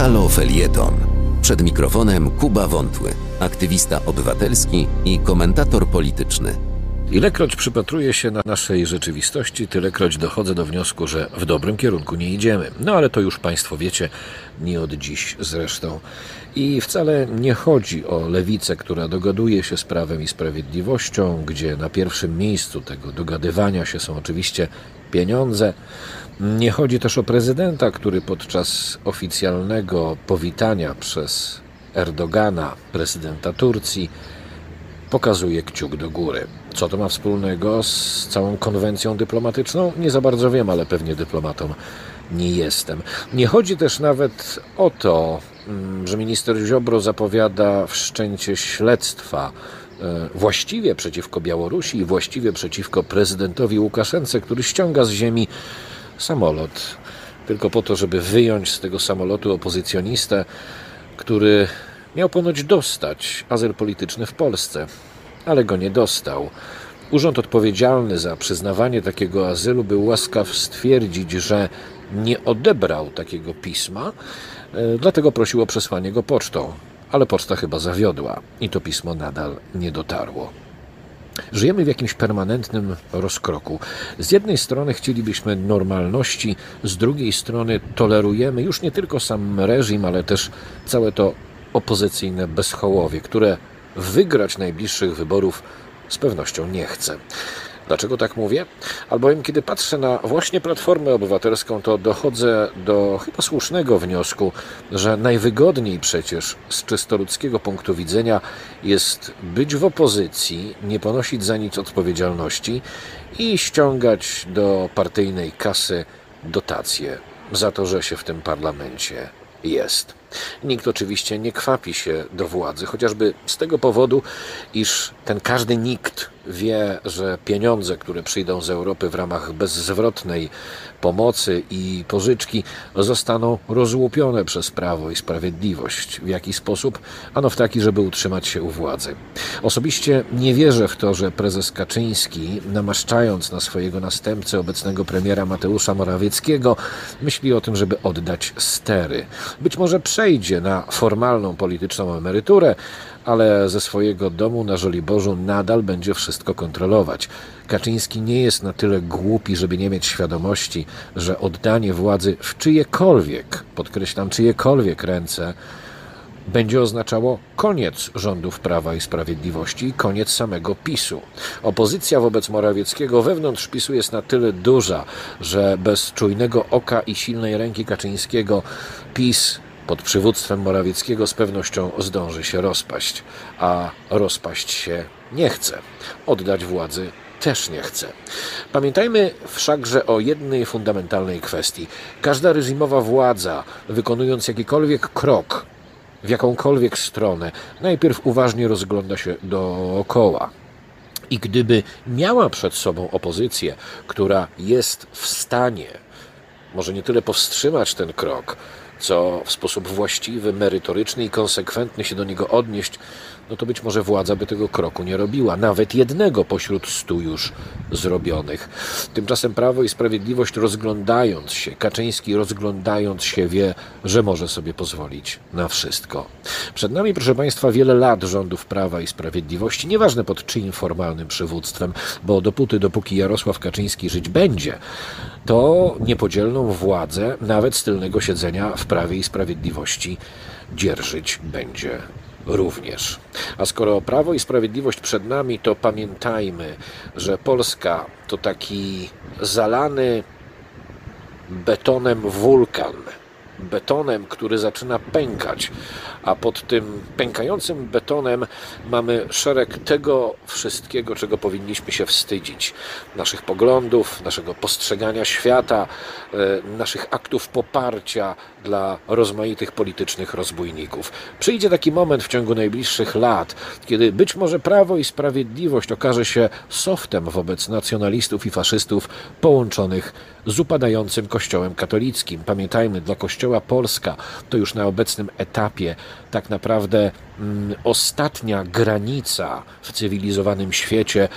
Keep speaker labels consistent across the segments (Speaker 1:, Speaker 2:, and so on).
Speaker 1: Halo Felieton. Przed mikrofonem Kuba Wątły, aktywista obywatelski i komentator polityczny.
Speaker 2: Ilekroć przypatruję się na naszej rzeczywistości, tylekroć dochodzę do wniosku, że w dobrym kierunku nie idziemy. No ale to już Państwo wiecie, nie od dziś zresztą. I wcale nie chodzi o lewicę, która dogaduje się z prawem i sprawiedliwością, gdzie na pierwszym miejscu tego dogadywania się są oczywiście pieniądze. Nie chodzi też o prezydenta, który podczas oficjalnego powitania przez Erdogana, prezydenta Turcji, pokazuje kciuk do góry. Co to ma wspólnego z całą konwencją dyplomatyczną? Nie za bardzo wiem, ale pewnie dyplomatą nie jestem. Nie chodzi też nawet o to, mm, że minister Ziobro zapowiada wszczęcie śledztwa e, właściwie przeciwko Białorusi i właściwie przeciwko prezydentowi Łukaszence, który ściąga z ziemi samolot tylko po to, żeby wyjąć z tego samolotu opozycjonistę, który miał ponoć dostać azyl polityczny w Polsce, ale go nie dostał. Urząd odpowiedzialny za przyznawanie takiego azylu był łaskaw stwierdzić, że nie odebrał takiego pisma, e, dlatego prosił o przesłanie go pocztą, ale poczta chyba zawiodła i to pismo nadal nie dotarło. Żyjemy w jakimś permanentnym rozkroku. Z jednej strony chcielibyśmy normalności, z drugiej strony tolerujemy już nie tylko sam reżim, ale też całe to opozycyjne bezchołowie, które wygrać najbliższych wyborów z pewnością nie chce. Dlaczego tak mówię? Albowiem, kiedy patrzę na właśnie Platformę Obywatelską, to dochodzę do chyba słusznego wniosku, że najwygodniej przecież z czysto ludzkiego punktu widzenia jest być w opozycji, nie ponosić za nic odpowiedzialności i ściągać do partyjnej kasy dotacje za to, że się w tym parlamencie jest. Nikt oczywiście nie kwapi się do władzy, chociażby z tego powodu, iż ten każdy nikt wie, że pieniądze, które przyjdą z Europy w ramach bezzwrotnej pomocy i pożyczki, zostaną rozłupione przez prawo i sprawiedliwość. W jaki sposób? Ano w taki, żeby utrzymać się u władzy. Osobiście nie wierzę w to, że prezes Kaczyński, namaszczając na swojego następcę obecnego premiera Mateusza Morawieckiego, myśli o tym, żeby oddać stery. Być może przejdzie na formalną polityczną emeryturę, ale ze swojego domu na Żoliborzu nadal będzie wszystko kontrolować. Kaczyński nie jest na tyle głupi, żeby nie mieć świadomości, że oddanie władzy w czyjekolwiek, podkreślam, czyjekolwiek ręce, będzie oznaczało koniec rządów Prawa i Sprawiedliwości i koniec samego PiSu. Opozycja wobec Morawieckiego wewnątrz PiSu jest na tyle duża, że bez czujnego oka i silnej ręki Kaczyńskiego PiS pod przywództwem Morawieckiego z pewnością zdąży się rozpaść, a rozpaść się nie chce. Oddać władzy też nie chce. Pamiętajmy wszakże o jednej fundamentalnej kwestii. Każda reżimowa władza, wykonując jakikolwiek krok w jakąkolwiek stronę, najpierw uważnie rozgląda się dookoła. I gdyby miała przed sobą opozycję, która jest w stanie, może nie tyle powstrzymać ten krok, co w sposób właściwy, merytoryczny i konsekwentny się do niego odnieść, no to być może władza by tego kroku nie robiła, nawet jednego pośród stu już zrobionych. Tymczasem Prawo i Sprawiedliwość rozglądając się, Kaczyński rozglądając się wie, że może sobie pozwolić na wszystko. Przed nami, proszę Państwa, wiele lat rządów Prawa i Sprawiedliwości, nieważne pod czyim formalnym przywództwem, bo dopóty, dopóki Jarosław Kaczyński żyć będzie, to niepodzielną władzę, nawet z tylnego siedzenia w Prawie i Sprawiedliwości, dzierżyć będzie również. A skoro Prawo i Sprawiedliwość przed nami, to pamiętajmy, że Polska to taki zalany betonem wulkan betonem, który zaczyna pękać, a pod tym pękającym betonem mamy szereg tego wszystkiego, czego powinniśmy się wstydzić. Naszych poglądów, naszego postrzegania świata, e, naszych aktów poparcia dla rozmaitych politycznych rozbójników. Przyjdzie taki moment w ciągu najbliższych lat, kiedy być może Prawo i Sprawiedliwość okaże się softem wobec nacjonalistów i faszystów połączonych z upadającym Kościołem katolickim. Pamiętajmy, dla Kościoła Polska to już na obecnym etapie tak naprawdę mm, ostatnia granica w cywilizowanym świecie,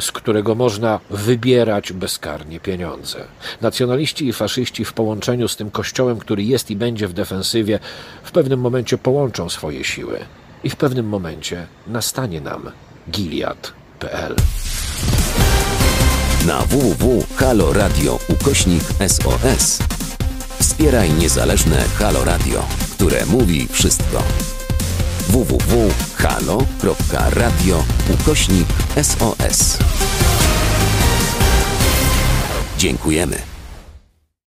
Speaker 2: z którego można wybierać bezkarnie pieniądze. Nacjonaliści i faszyści w połączeniu z tym Kościołem, który jest i będzie w defensywie, w pewnym momencie połączą swoje siły i w pewnym momencie nastanie nam Gilead.pl.
Speaker 1: Na www.haloradio ukośnik SOS wspieraj niezależne Halo Radio, które mówi wszystko. www.halo.radio ukośnik SOS Dziękujemy.